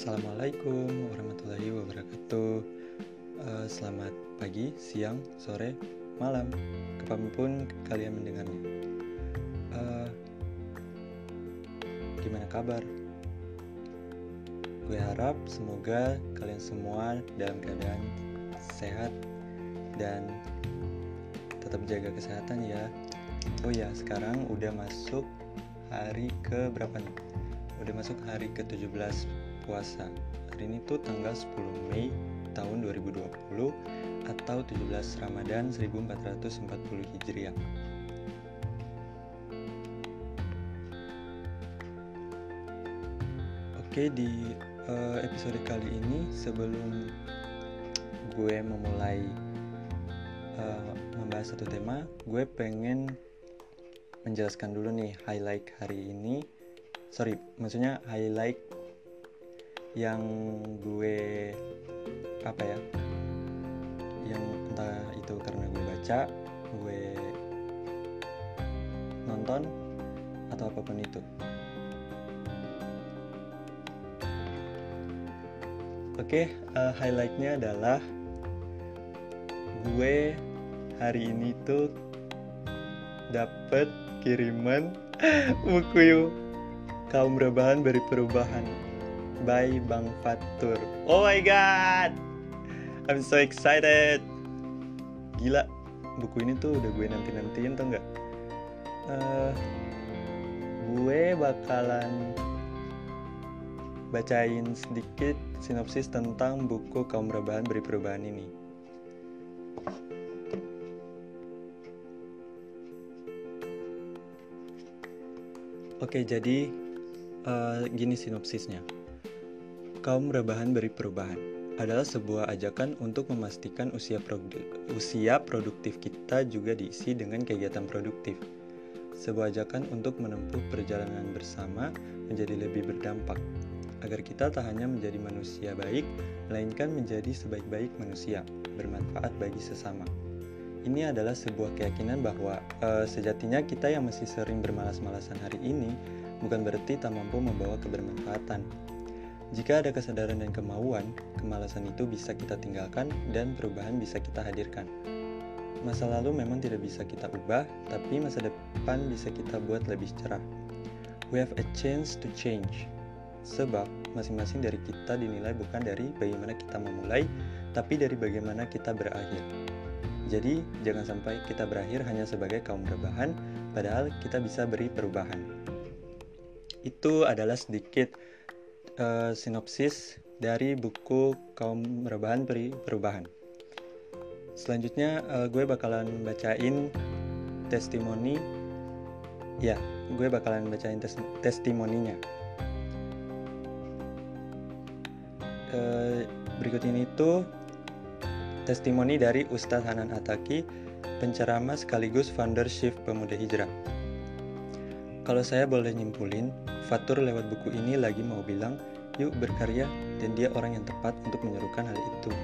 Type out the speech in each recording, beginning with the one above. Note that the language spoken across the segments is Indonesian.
Assalamualaikum warahmatullahi wabarakatuh. Uh, selamat pagi, siang, sore, malam, kapan pun kalian mendengarnya. Uh, gimana kabar? Gue harap semoga kalian semua dalam keadaan sehat dan tetap jaga kesehatan ya. Oh ya, sekarang udah masuk hari ke berapa nih? Udah masuk hari ke-17 puasa. Hari ini tuh tanggal 10 Mei tahun 2020 atau 17 Ramadan 1440 Hijriah. Oke, di uh, episode kali ini sebelum gue memulai uh, membahas satu tema, gue pengen menjelaskan dulu nih highlight hari ini. Sorry, maksudnya highlight yang gue apa ya yang entah itu karena gue baca gue nonton atau apa pun itu. Oke okay, uh, highlightnya adalah gue hari ini tuh dapet kiriman buku kaum rebahan beri perubahan by Bang Fatur. Oh my god. I'm so excited. Gila, buku ini tuh udah gue nanti-nantiin tuh nggak? Uh, gue bakalan bacain sedikit sinopsis tentang buku kaum rebahan beri perubahan ini. Oke, jadi uh, gini sinopsisnya. Kaum rebahan beri perubahan adalah sebuah ajakan untuk memastikan usia, produ usia produktif kita juga diisi dengan kegiatan produktif. Sebuah ajakan untuk menempuh perjalanan bersama menjadi lebih berdampak, agar kita tak hanya menjadi manusia baik, melainkan menjadi sebaik-baik manusia, bermanfaat bagi sesama. Ini adalah sebuah keyakinan bahwa e, sejatinya kita yang masih sering bermalas-malasan hari ini bukan berarti tak mampu membawa kebermanfaatan, jika ada kesadaran dan kemauan, kemalasan itu bisa kita tinggalkan dan perubahan bisa kita hadirkan. Masa lalu memang tidak bisa kita ubah, tapi masa depan bisa kita buat lebih cerah. We have a chance to change. Sebab masing-masing dari kita dinilai bukan dari bagaimana kita memulai, tapi dari bagaimana kita berakhir. Jadi, jangan sampai kita berakhir hanya sebagai kaum rebahan, padahal kita bisa beri perubahan. Itu adalah sedikit uh, sinopsis dari buku kaum rebahan peri perubahan. Selanjutnya uh, gue bakalan bacain testimoni. Ya, gue bakalan bacain tes testimoninya. Uh, berikut ini tuh testimoni dari Ustadz Hanan Ataki, penceramah sekaligus founder Shift Pemuda Hijrah. Kalau saya boleh nyimpulin, Fatur lewat buku ini lagi mau bilang, yuk berkarya, dan dia orang yang tepat untuk menyerukan hal itu.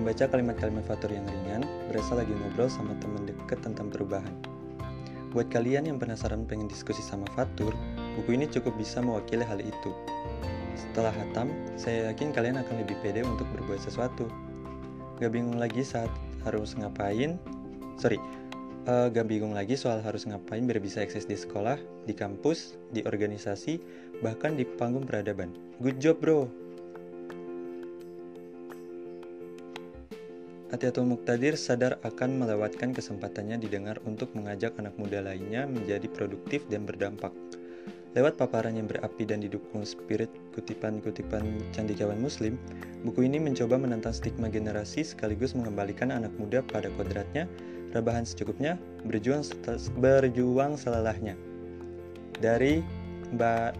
Membaca kalimat-kalimat Fatur yang ringan, berasa lagi ngobrol sama teman deket tentang perubahan. Buat kalian yang penasaran pengen diskusi sama Fatur, buku ini cukup bisa mewakili hal itu. Setelah hatam, saya yakin kalian akan lebih pede untuk berbuat sesuatu. Gak bingung lagi saat harus ngapain, sorry, uh, gak bingung lagi soal harus ngapain biar bisa eksis di sekolah, di kampus, di organisasi, bahkan di panggung peradaban. Good job bro! Atiatul Muktadir sadar akan melewatkan kesempatannya didengar untuk mengajak anak muda lainnya menjadi produktif dan berdampak. Lewat paparan yang berapi dan didukung spirit kutipan-kutipan candikawan muslim, buku ini mencoba menantang stigma generasi sekaligus mengembalikan anak muda pada kodratnya rebahan secukupnya, berjuang berjuang selelahnya. Dari Mbak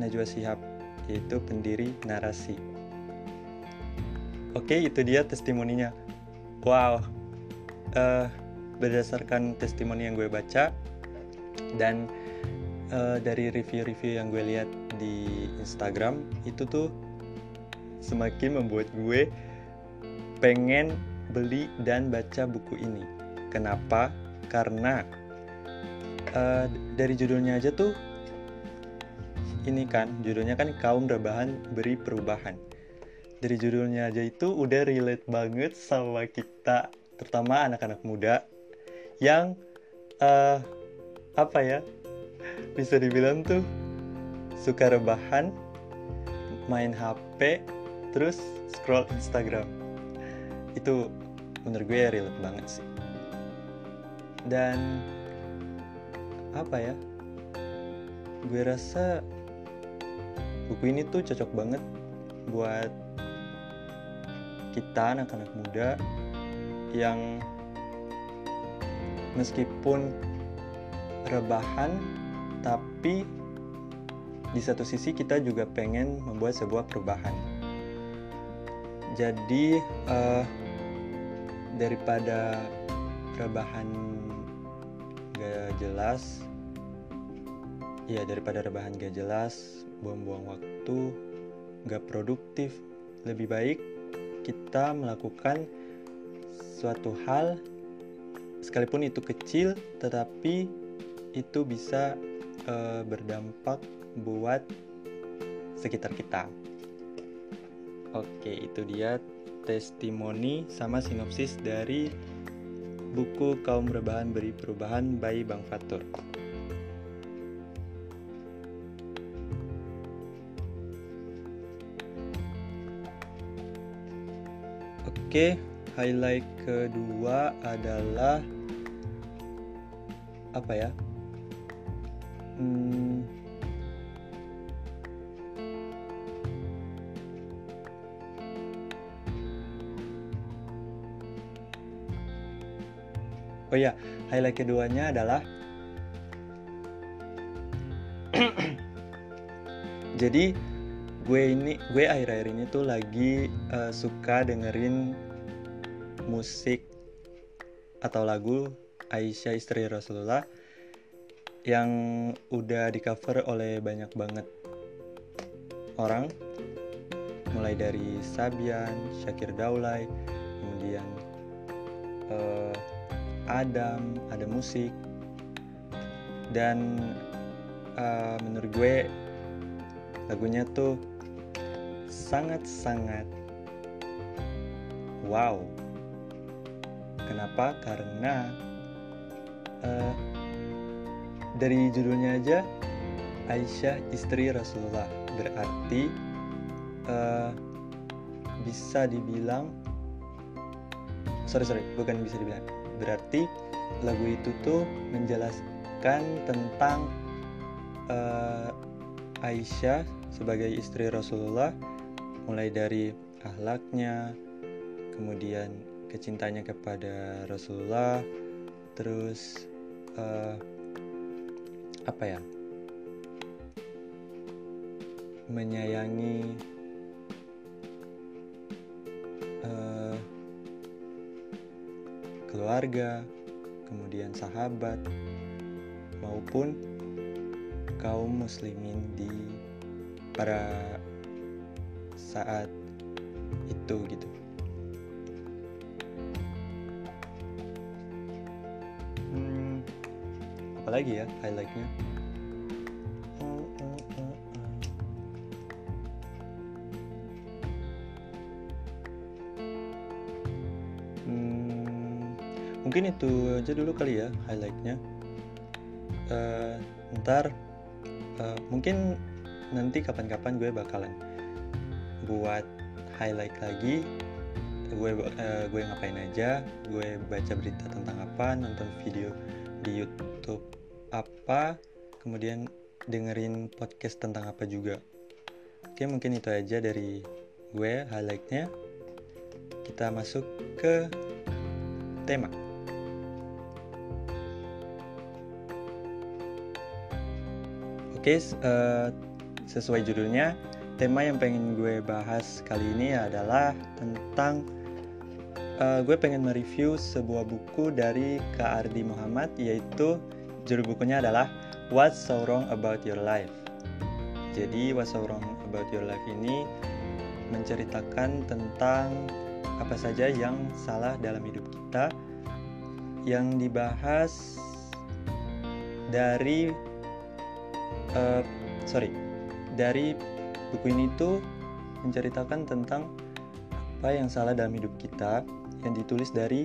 Najwa Sihab, yaitu pendiri narasi. Oke, itu dia testimoninya. Wow, uh, berdasarkan testimoni yang gue baca dan uh, dari review-review yang gue lihat di Instagram itu tuh semakin membuat gue pengen beli dan baca buku ini Kenapa? Karena uh, dari judulnya aja tuh ini kan judulnya kan kaum rebahan beri perubahan. Dari judulnya aja itu udah relate banget sama kita terutama anak-anak muda yang uh, apa ya bisa dibilang tuh suka rebahan main HP terus scroll Instagram. Itu menurut gue relate banget sih dan apa ya? Gue rasa buku ini tuh cocok banget buat kita anak-anak muda yang meskipun rebahan tapi di satu sisi kita juga pengen membuat sebuah perubahan. Jadi uh, daripada rebahan gak jelas ya daripada rebahan gak jelas buang-buang waktu gak produktif lebih baik kita melakukan suatu hal sekalipun itu kecil tetapi itu bisa uh, berdampak buat sekitar kita. Oke, itu dia testimoni sama sinopsis dari buku Kaum Rebahan Beri Perubahan by Bang Fatur. Oke, highlight kedua adalah apa ya? Hmm, Oh ya, highlight keduanya adalah jadi gue ini gue akhir-akhir ini tuh lagi uh, suka dengerin musik atau lagu Aisyah istri Rasulullah yang udah di cover oleh banyak banget orang. Mulai dari Sabian, Syakir Daulay, kemudian uh, Adam, ada musik dan uh, menurut gue lagunya tuh sangat-sangat wow. Kenapa? Karena uh, dari judulnya aja Aisyah istri Rasulullah berarti uh, bisa dibilang sorry sorry bukan bisa dibilang berarti lagu itu tuh menjelaskan tentang uh, Aisyah sebagai istri Rasulullah mulai dari ahlaknya kemudian kecintanya kepada Rasulullah terus uh, apa ya? Menyayangi keluarga, kemudian sahabat, maupun kaum muslimin di pada saat itu gitu. Hmm, apalagi ya highlightnya? Mungkin itu aja dulu kali ya highlightnya. Uh, ntar uh, mungkin nanti kapan-kapan gue bakalan buat highlight lagi. Gue uh, gue ngapain aja gue baca berita tentang apa nonton video di YouTube apa kemudian dengerin podcast tentang apa juga. Oke mungkin itu aja dari gue highlightnya. Kita masuk ke tema Oke, uh, sesuai judulnya, tema yang pengen gue bahas kali ini adalah tentang uh, gue pengen mereview sebuah buku dari Kak Ardi Muhammad yaitu judul bukunya adalah What's So Wrong About Your Life. Jadi What's So Wrong About Your Life ini menceritakan tentang apa saja yang salah dalam hidup kita yang dibahas dari uh, sorry dari buku ini tuh menceritakan tentang apa yang salah dalam hidup kita yang ditulis dari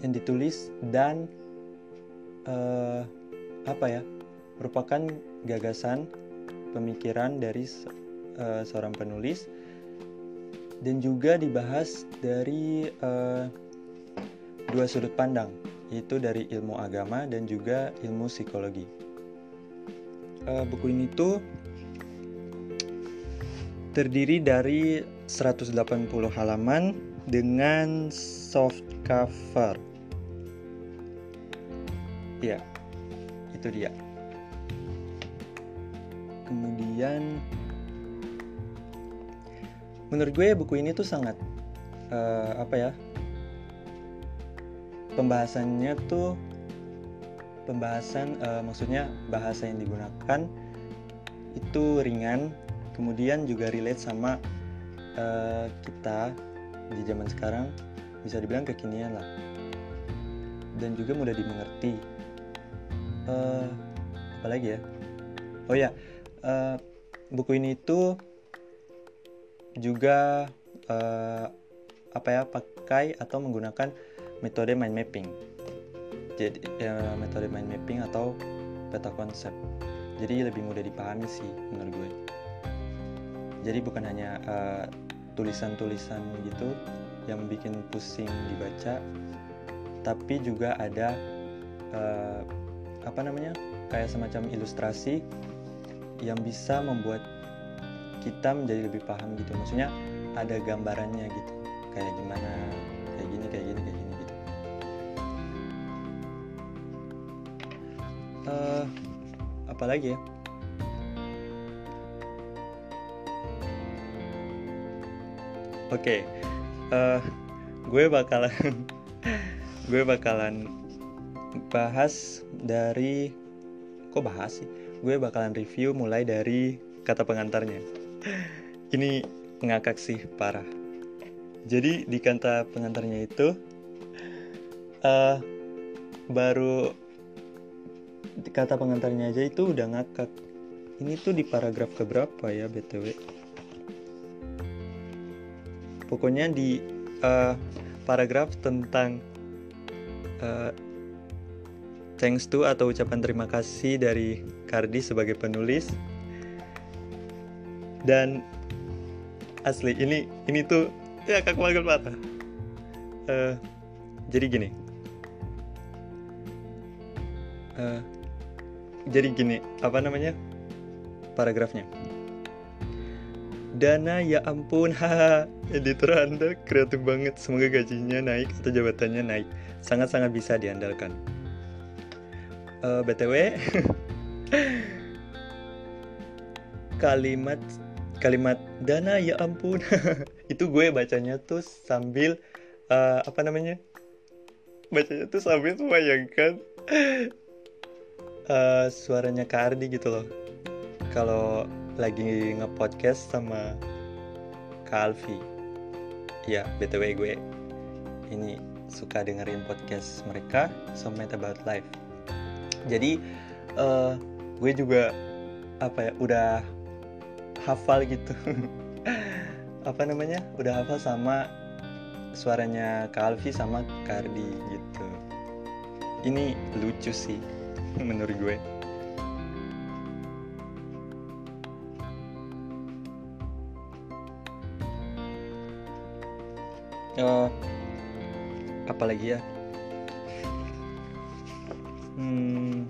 yang ditulis dan uh, apa ya merupakan gagasan pemikiran dari uh, seorang penulis dan juga dibahas dari uh, dua sudut pandang yaitu dari ilmu agama dan juga ilmu psikologi. Uh, buku ini tuh terdiri dari 180 halaman dengan soft cover. Ya, itu dia. Kemudian menurut gue buku ini tuh sangat uh, apa ya? Pembahasannya tuh pembahasan uh, maksudnya bahasa yang digunakan itu ringan kemudian juga relate sama uh, kita di zaman sekarang bisa dibilang kekinian lah. Dan juga mudah dimengerti. Uh, apa lagi ya? Oh ya uh, buku ini itu juga uh, apa ya pakai atau menggunakan metode mind mapping jadi ya, metode mind mapping atau peta konsep. Jadi lebih mudah dipahami sih menurut gue. Jadi bukan hanya uh, tulisan-tulisan gitu yang bikin pusing dibaca tapi juga ada uh, apa namanya kayak semacam ilustrasi yang bisa membuat kita menjadi lebih paham gitu. Maksudnya ada gambarannya gitu kayak gimana uh, apalagi ya Oke, okay. uh, eh, gue bakalan gue bakalan bahas dari kok bahas sih? Gue bakalan review mulai dari kata pengantarnya. Ini ngakak sih parah. Jadi di kata pengantarnya itu uh, baru kata pengantarnya aja itu udah ngakak. Ini tuh di paragraf keberapa ya btw? pokoknya di uh, paragraf tentang uh, thanks to atau ucapan terima kasih dari Kardi sebagai penulis dan asli ini ini tuh ya kakak banget uh, jadi gini uh, jadi gini apa namanya? Paragrafnya. Dana ya ampun haha. Editor anda kreatif banget. Semoga gajinya naik atau jabatannya naik. Sangat-sangat bisa diandalkan. Uh, eh, btw kalimat kalimat dana ya ampun. Itu gue bacanya tuh sambil uh, apa namanya? Bacanya tuh sambil membayangkan uh, suaranya Kardi gitu loh kalau lagi nge-podcast sama Kalvi. Ya, BTW gue ini suka dengerin podcast mereka sama About Life. Jadi uh, gue juga apa ya udah hafal gitu. apa namanya? Udah hafal sama suaranya Kalvi sama Kardi gitu. Ini lucu sih menurut gue. uh, apalagi ya hmm.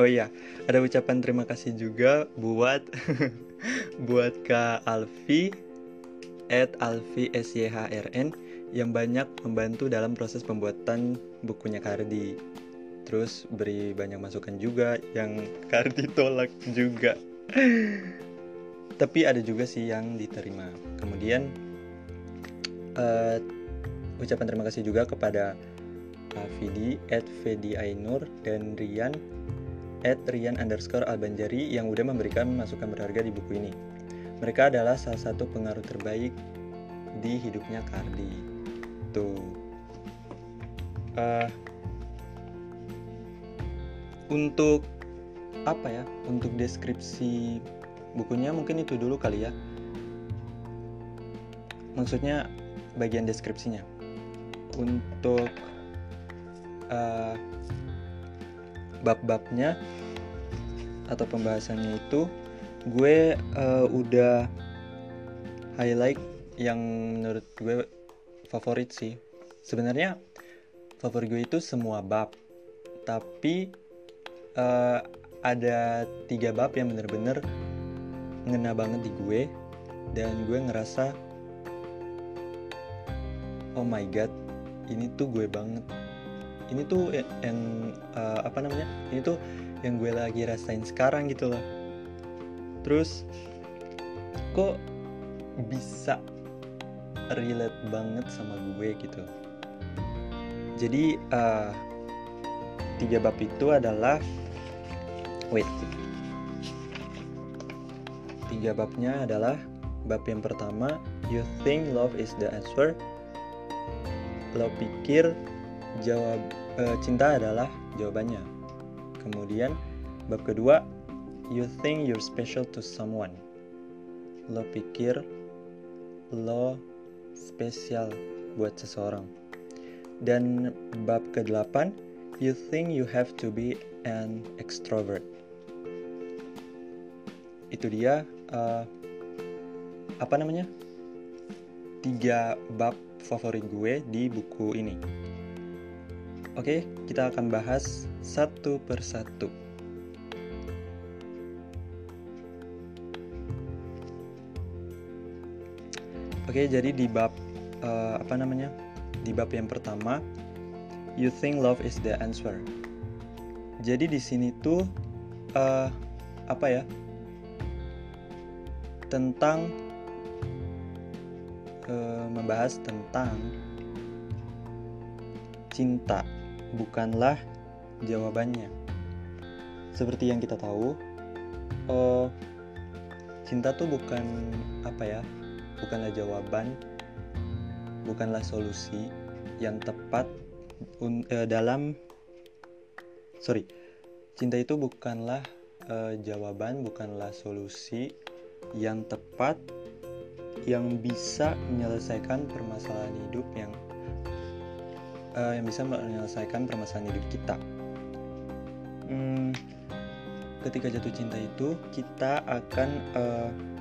oh iya ada ucapan terima kasih juga buat buat Kak Alfi at Alfi SYHRN yang banyak membantu dalam proses pembuatan bukunya Kardi. Terus beri banyak masukan juga yang Kardi tolak juga. Tapi ada juga sih yang diterima. Kemudian uh, ucapan terima kasih juga kepada uh, Vidi at Vidi Ainur dan Rian at Rian underscore Albanjari yang udah memberikan masukan berharga di buku ini. Mereka adalah salah satu pengaruh terbaik di hidupnya Kardi tuh uh, untuk apa ya? Untuk deskripsi bukunya mungkin itu dulu kali ya. Maksudnya bagian deskripsinya. Untuk uh, bab-babnya atau pembahasannya itu gue uh, udah highlight yang menurut gue favorit sih. Sebenarnya favorit gue itu semua bab. Tapi uh, ada tiga bab yang bener-bener ngena banget di gue. Dan gue ngerasa oh my god ini tuh gue banget. Ini tuh yang uh, apa namanya? Ini tuh yang gue lagi rasain sekarang gitu loh. Terus kok bisa relate banget sama gue gitu jadi uh, tiga bab itu adalah wait tiga babnya adalah bab yang pertama you think love is the answer lo pikir jawab uh, cinta adalah jawabannya. Kemudian bab kedua, you think you're special to someone. Lo pikir lo spesial buat seseorang. Dan bab ke-8, you think you have to be an extrovert. Itu dia uh, apa namanya? Tiga bab favorit gue di buku ini. Oke, kita akan bahas satu persatu. Oke, jadi di bab uh, apa namanya? Di bab yang pertama, you think love is the answer. Jadi di sini tuh uh, apa ya? Tentang uh, membahas tentang cinta bukanlah jawabannya. Seperti yang kita tahu, uh, cinta tuh bukan apa ya, bukanlah jawaban, bukanlah solusi yang tepat uh, dalam sorry, cinta itu bukanlah uh, jawaban, bukanlah solusi yang tepat yang bisa menyelesaikan permasalahan hidup yang uh, yang bisa menyelesaikan permasalahan hidup kita. Hmm, ketika jatuh cinta itu kita akan uh,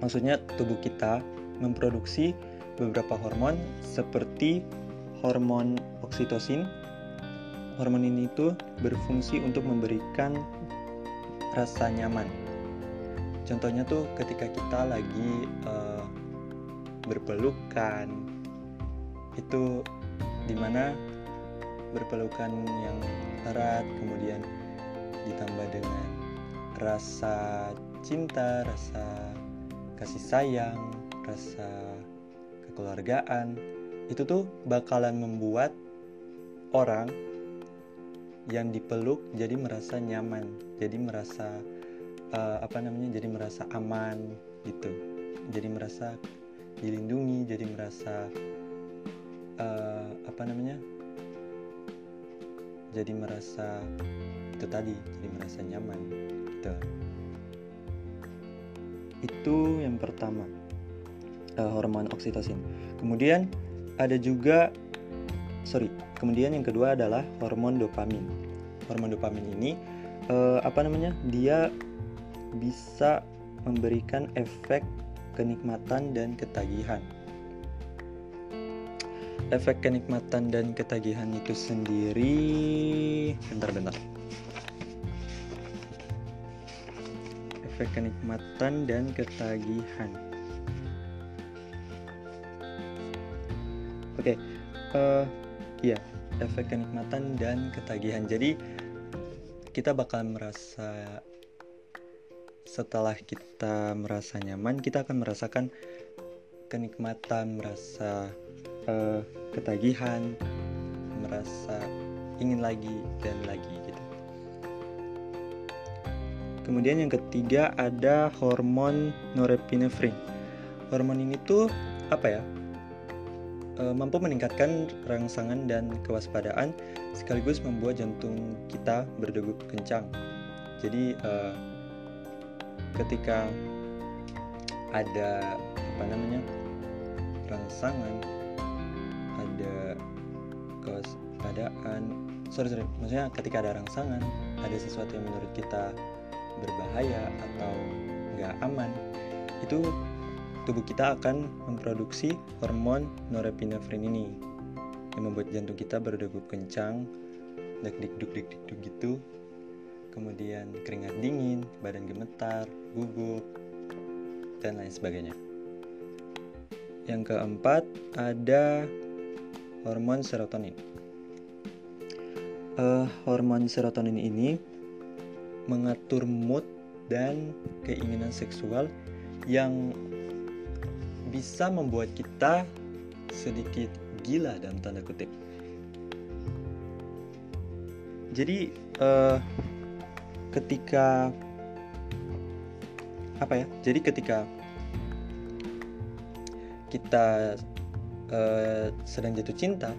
maksudnya tubuh kita memproduksi beberapa hormon seperti hormon oksitosin. Hormon ini itu berfungsi untuk memberikan rasa nyaman. Contohnya tuh ketika kita lagi uh, berpelukan, itu di mana berpelukan yang erat kemudian ditambah dengan rasa cinta, rasa kasih sayang, rasa kekeluargaan itu tuh bakalan membuat orang yang dipeluk jadi merasa nyaman, jadi merasa uh, apa namanya, jadi merasa aman gitu, jadi merasa dilindungi, jadi merasa uh, apa namanya jadi merasa itu tadi jadi merasa nyaman gitu itu yang pertama uh, hormon oksitosin. Kemudian ada juga sorry kemudian yang kedua adalah hormon dopamin. Hormon dopamin ini uh, apa namanya dia bisa memberikan efek kenikmatan dan ketagihan. Efek kenikmatan dan ketagihan itu sendiri bentar-bentar efek kenikmatan dan ketagihan oke okay. uh, eh, ya efek kenikmatan dan ketagihan jadi kita bakal merasa setelah kita merasa nyaman kita akan merasakan kenikmatan merasa uh, ketagihan, merasa ingin lagi dan lagi. Kemudian yang ketiga ada hormon norepinefrin. Hormon ini tuh apa ya? uh, mampu meningkatkan rangsangan dan kewaspadaan sekaligus membuat jantung kita berdegup kencang. Jadi uh, ketika ada apa namanya rangsangan, ada kewaspadaan, sorry sorry, maksudnya ketika ada rangsangan, ada sesuatu yang menurut kita berbahaya atau nggak aman, itu tubuh kita akan memproduksi hormon norepinefrin ini yang membuat jantung kita berdegup kencang, dik duk dik dik duk gitu. Kemudian keringat dingin, badan gemetar, gugup, dan lain sebagainya. Yang keempat ada hormon serotonin. Uh, hormon serotonin ini mengatur mood dan keinginan seksual yang bisa membuat kita sedikit gila dalam tanda kutip. Jadi uh, ketika apa ya? Jadi ketika kita uh, sedang jatuh cinta,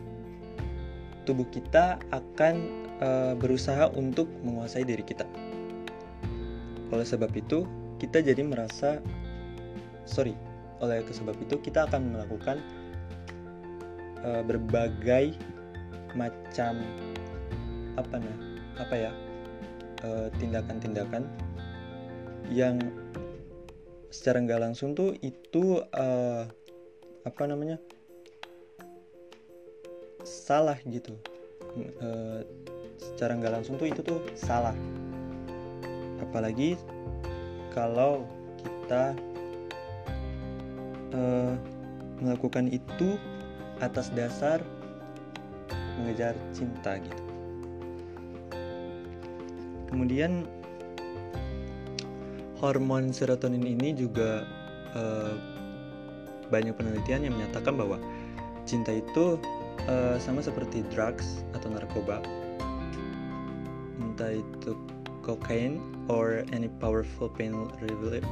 tubuh kita akan uh, berusaha untuk menguasai diri kita. Oleh sebab itu, kita jadi merasa sorry oleh sebab itu kita akan melakukan uh, berbagai macam apa nah apa ya eh, tindakan-tindakan uh, yang secara nggak langsung tuh itu uh, apa namanya salah gitu. Uh, secara nggak langsung tuh itu tuh salah apalagi kalau kita uh, melakukan itu atas dasar mengejar cinta gitu. Kemudian hormon serotonin ini juga uh, banyak penelitian yang menyatakan bahwa cinta itu uh, sama seperti drugs atau narkoba, entah itu cocaine or any powerful pain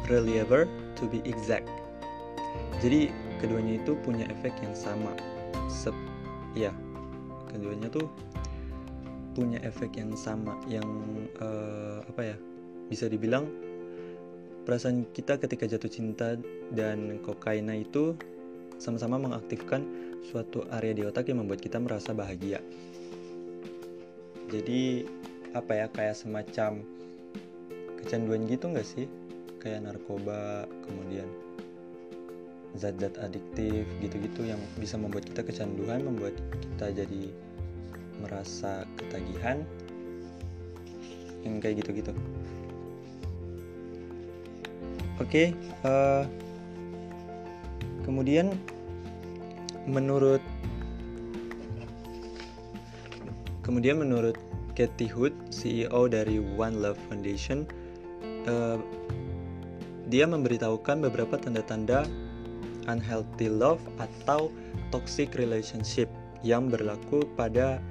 reliever to be exact. Jadi keduanya itu punya efek yang sama. Sep, ya keduanya tuh punya efek yang sama yang uh, apa ya bisa dibilang perasaan kita ketika jatuh cinta dan kokaina itu sama-sama mengaktifkan suatu area di otak yang membuat kita merasa bahagia. Jadi apa ya kayak semacam kecanduan gitu nggak sih kayak narkoba kemudian zat-zat adiktif gitu-gitu yang bisa membuat kita kecanduan, membuat kita jadi merasa ketagihan, yang kayak gitu-gitu. Oke, okay, uh, eh, kemudian menurut kemudian menurut Katie Hood, CEO dari One Love Foundation, uh, dia memberitahukan beberapa tanda-tanda unhealthy love atau toxic relationship yang berlaku pada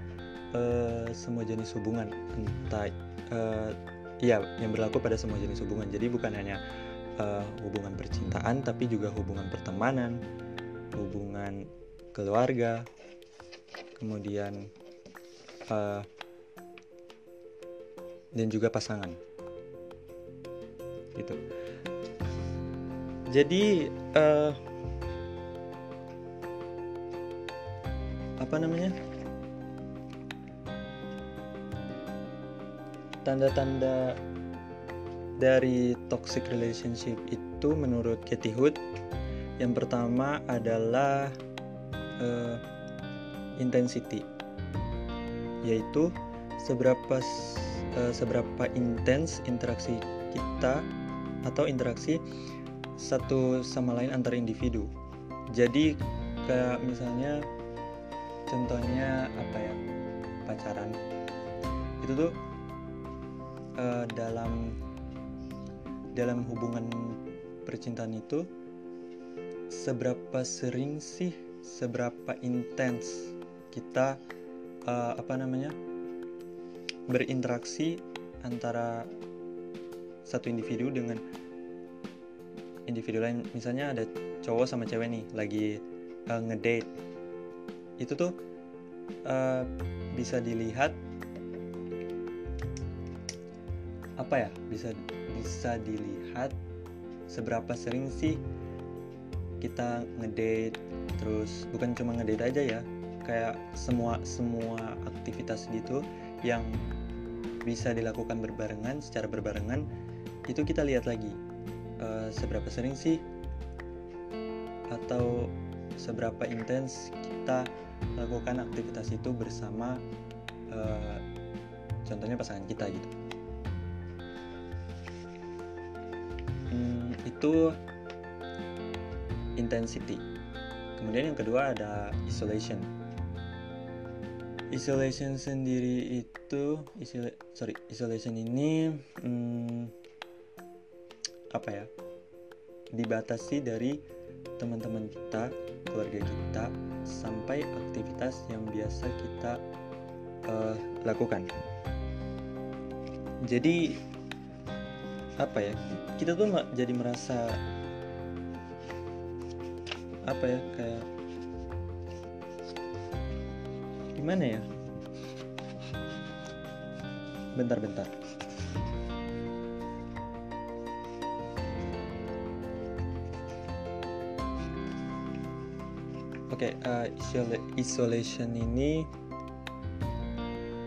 uh, semua jenis hubungan. Entah uh, ya yang berlaku pada semua jenis hubungan. Jadi bukan hanya uh, hubungan percintaan tapi juga hubungan pertemanan hubungan keluarga kemudian uh, dan juga pasangan. Gitu. Jadi uh, apa namanya? Tanda-tanda dari toxic relationship itu menurut Katie Hood yang pertama adalah uh, intensity yaitu seberapa uh, seberapa intens interaksi kita atau interaksi satu sama lain antar individu. Jadi kayak misalnya contohnya apa ya pacaran. Itu tuh uh, dalam dalam hubungan percintaan itu seberapa sering sih seberapa intens kita uh, apa namanya berinteraksi antara satu individu dengan individu lain. Misalnya ada cowok sama cewek nih lagi uh, ngedate. Itu tuh uh, bisa dilihat apa ya? Bisa bisa dilihat seberapa sering sih kita ngedate terus bukan cuma ngedate aja ya kayak semua semua aktivitas gitu yang bisa dilakukan berbarengan secara berbarengan itu kita lihat lagi uh, seberapa sering sih atau seberapa intens kita lakukan aktivitas itu bersama uh, contohnya pasangan kita gitu itu intensity. Kemudian yang kedua ada isolation. Isolation sendiri itu, isola, sorry, isolation ini hmm, apa ya? Dibatasi dari teman-teman kita, keluarga kita, sampai aktivitas yang biasa kita uh, lakukan. Jadi apa ya kita tuh jadi merasa apa ya kayak gimana ya? Bentar-bentar Oke, okay, uh, isolation ini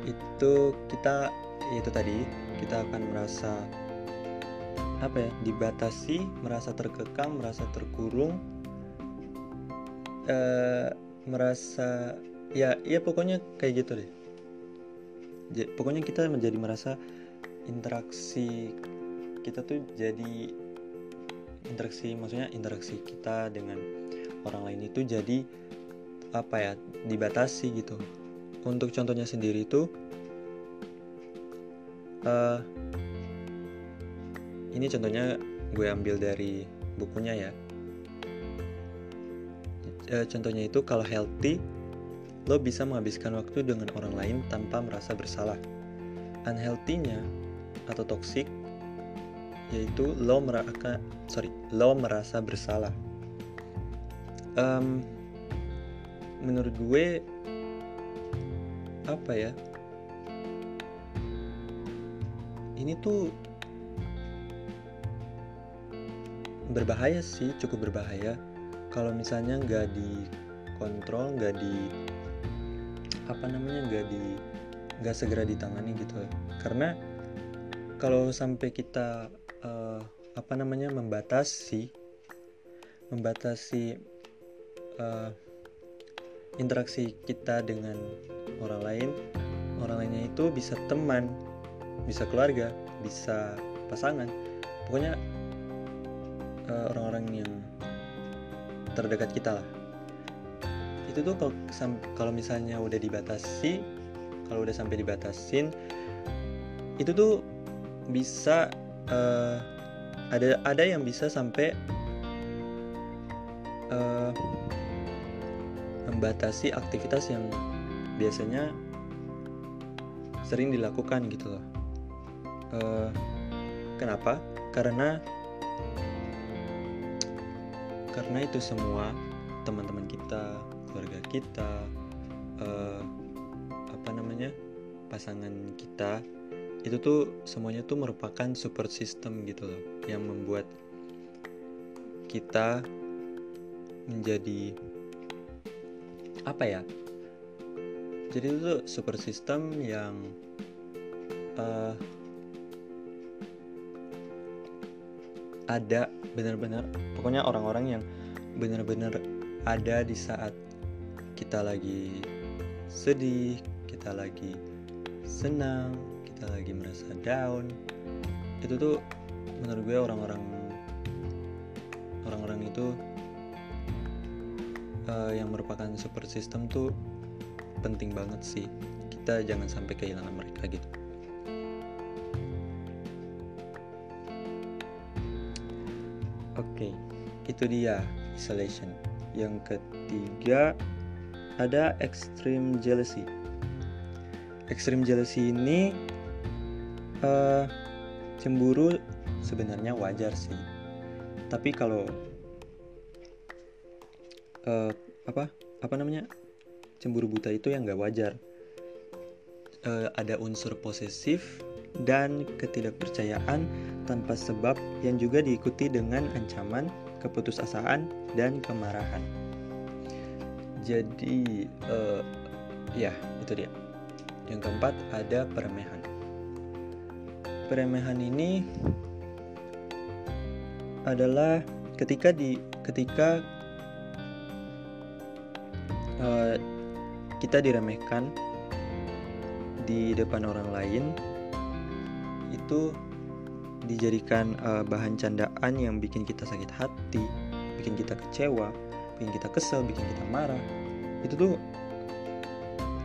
itu kita itu tadi kita akan merasa apa ya dibatasi merasa terkekang merasa terkurung uh, merasa ya ya pokoknya kayak gitu deh. J pokoknya kita menjadi merasa interaksi kita tuh jadi interaksi maksudnya interaksi kita dengan orang lain itu jadi apa ya dibatasi gitu. Untuk contohnya sendiri itu uh, ini contohnya gue ambil dari bukunya ya. E, contohnya itu kalau healthy lo bisa menghabiskan waktu dengan orang lain tanpa merasa bersalah. Unhealthy-nya atau toxic yaitu lo merasa sorry lo merasa bersalah. Um, menurut gue apa ya? Ini tuh berbahaya sih cukup berbahaya. Kalau misalnya nggak dikontrol nggak di apa namanya nggak di nggak segera ditangani gitu. Karena kalau sampai kita uh, apa namanya membatasi membatasi uh, interaksi kita dengan orang lain orang lainnya itu bisa teman bisa keluarga bisa pasangan. Pokoknya Eh, orang-orang uh, yang terdekat kita lah itu tuh kalau misalnya udah dibatasi kalau udah sampai dibatasin itu tuh bisa uh, ada ada yang bisa sampai uh, membatasi aktivitas yang biasanya sering dilakukan gitu loh. Uh, kenapa? Karena karena itu semua teman-teman kita keluarga kita uh, apa namanya pasangan kita itu tuh semuanya tuh merupakan support system gitu loh yang membuat kita menjadi apa ya jadi itu tuh support system yang uh, ada benar-benar pokoknya orang-orang yang benar-benar ada di saat kita lagi sedih, kita lagi senang, kita lagi merasa down. Itu tuh menurut gue orang-orang orang-orang itu uh, yang merupakan super system tuh penting banget sih. Kita jangan sampai kehilangan mereka gitu. Oke, okay, itu dia isolation. Yang ketiga ada extreme jealousy. Extreme jealousy ini uh, cemburu sebenarnya wajar sih. Tapi kalau uh, apa apa namanya cemburu buta itu yang gak wajar. Uh, ada unsur posesif dan ketidakpercayaan tanpa sebab yang juga diikuti dengan ancaman, keputusasaan, dan kemarahan. Jadi, uh, ya itu dia. Yang keempat ada peremehan. Peremehan ini adalah ketika di ketika uh, kita diremehkan di depan orang lain itu dijadikan uh, bahan candaan yang bikin kita sakit hati, bikin kita kecewa, bikin kita kesel, bikin kita marah. Itu tuh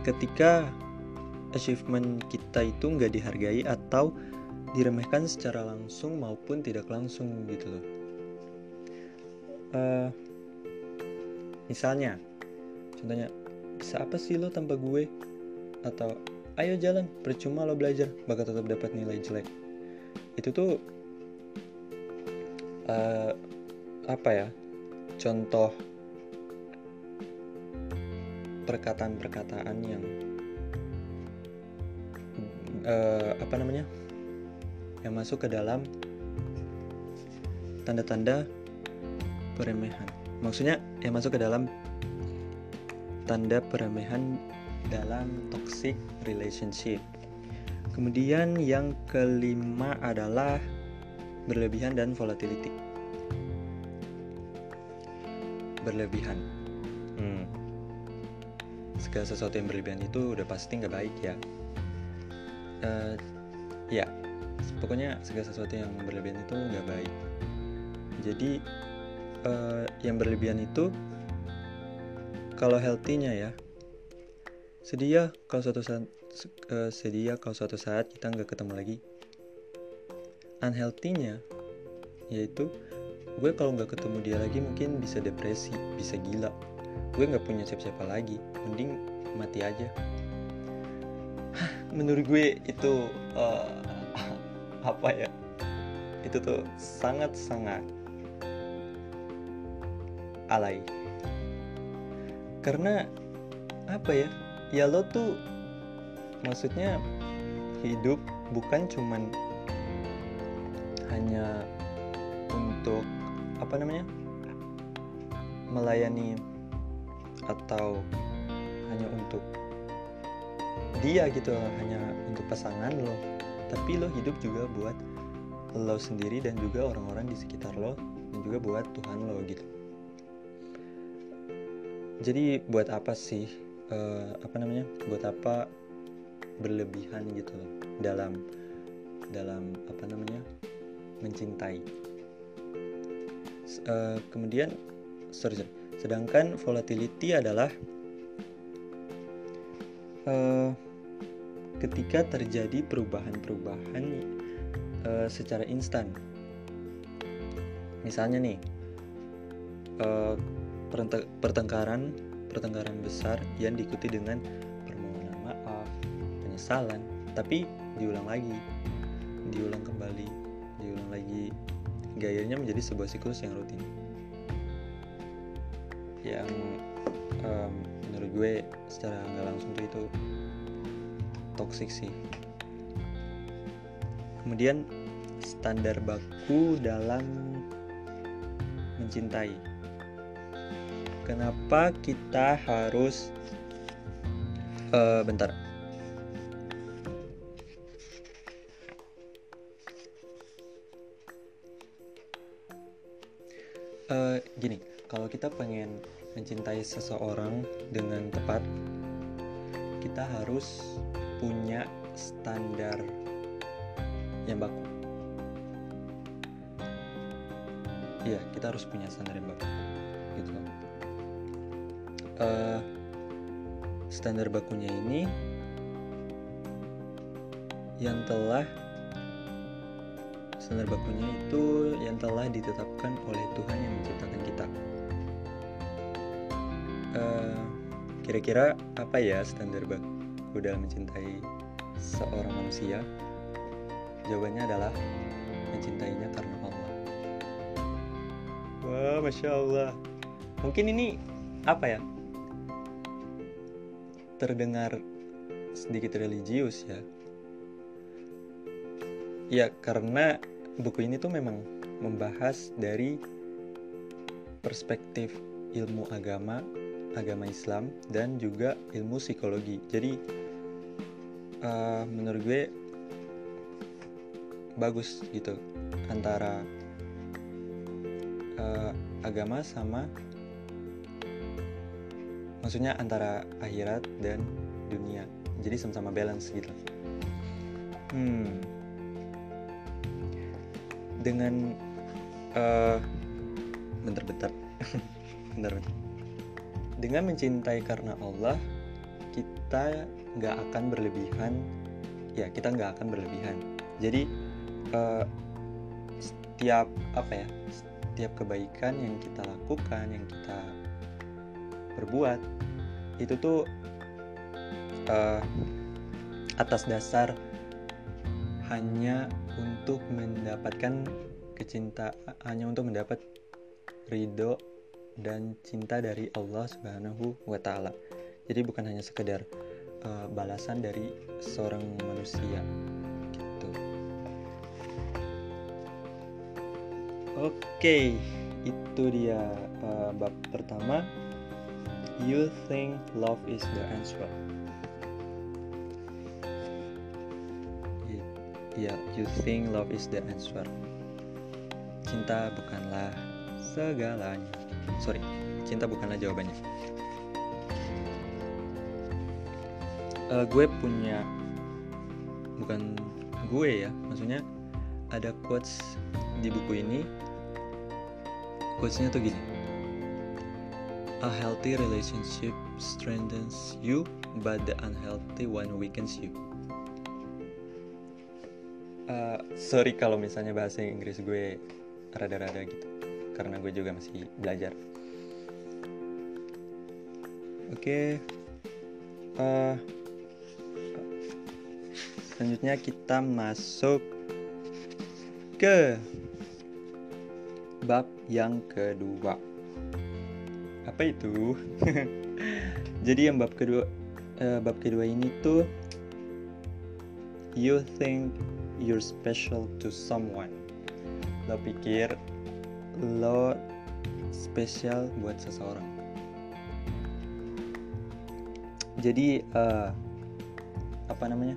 ketika achievement kita itu nggak dihargai atau diremehkan secara langsung maupun tidak langsung gitu loh. Uh, misalnya, contohnya, bisa apa sih lo tanpa gue? Atau ayo jalan percuma lo belajar bakal tetap dapat nilai jelek itu tuh uh, apa ya contoh perkataan-perkataan yang uh, apa namanya yang masuk ke dalam tanda-tanda peremehan maksudnya yang masuk ke dalam tanda peremehan dalam toxic relationship. Kemudian yang kelima adalah berlebihan dan volatility. Berlebihan. Segala sesuatu yang berlebihan itu udah pasti nggak baik ya. Uh, ya, pokoknya segala sesuatu yang berlebihan itu nggak baik. Jadi uh, yang berlebihan itu kalau healthy-nya ya Sedih ya kalau suatu saat uh, sedih ya kalau suatu saat kita nggak ketemu lagi. Unhealthy-nya yaitu gue kalau nggak ketemu dia lagi mungkin bisa depresi, bisa gila. Gue nggak punya siapa-siapa lagi, mending mati aja. Menurut gue itu uh, apa ya? Itu tuh sangat-sangat alay. Karena apa ya? ya lo tuh maksudnya hidup bukan cuman hanya untuk apa namanya melayani atau hanya untuk dia gitu hanya untuk pasangan lo. Tapi lo hidup juga buat lo sendiri dan juga orang-orang di sekitar lo dan juga buat Tuhan lo gitu. Jadi buat apa sih uh, apa namanya buat apa berlebihan gitu dalam dalam apa namanya mencintai? Uh, kemudian sorry sedangkan volatility adalah uh, ketika terjadi perubahan-perubahan uh, secara instan misalnya nih uh, pertengkaran pertengkaran besar yang diikuti dengan permohonan maaf, penyesalan, tapi diulang lagi, diulang kembali, diulang lagi. Gayanya menjadi sebuah siklus yang rutin. Yang um, menurut gue secara nggak langsung tuh itu toxic sih. Kemudian standar baku dalam mencintai. Kenapa kita harus uh, bentar. Uh, gini kalau kita pengen mencintai seseorang dengan tepat kita harus punya standar yang baku iya kita harus punya standar yang baku gitu uh, standar bakunya ini yang telah standar bakunya itu yang telah ditetapkan oleh Tuhan yang menciptakan kita. Uh, kira-kira apa ya standar baku dalam mencintai seorang manusia? Jawabannya adalah mencintainya karena Allah. Wah, masya Allah. Mungkin ini apa ya? terdengar sedikit religius ya ya karena buku ini tuh memang membahas dari perspektif ilmu agama agama Islam dan juga ilmu psikologi. Jadi uh, menurut gue bagus gitu antara uh, agama sama maksudnya antara akhirat dan dunia. Jadi sama-sama balance gitu. Hmm. Dengan uh, bentar-bentar bentar, bentar dengan mencintai karena Allah kita nggak akan berlebihan. Ya kita nggak akan berlebihan. Jadi uh, setiap apa ya setiap kebaikan yang kita lakukan yang kita berbuat itu tuh uh, atas dasar hanya untuk mendapatkan kecinta hanya untuk mendapat ridho dan cinta dari Allah Subhanahu wa taala. Jadi bukan hanya sekedar uh, balasan dari seorang manusia gitu. Oke, itu dia uh, bab pertama. You think love is the answer. Yeah, you think love is the answer. Cinta bukanlah segalanya. Sorry, cinta bukanlah jawabannya. Uh, gue punya, bukan gue ya, maksudnya ada quotes di buku ini. Quotesnya tuh gini A healthy relationship strengthens you, but the unhealthy one weakens you. Uh, sorry kalau misalnya bahasa Inggris gue rada-rada gitu, karena gue juga masih belajar. Oke, okay. uh, selanjutnya kita masuk ke bab yang kedua apa itu jadi yang bab kedua uh, bab kedua ini tuh you think you're special to someone lo pikir lo spesial buat seseorang. Jadi uh, apa namanya?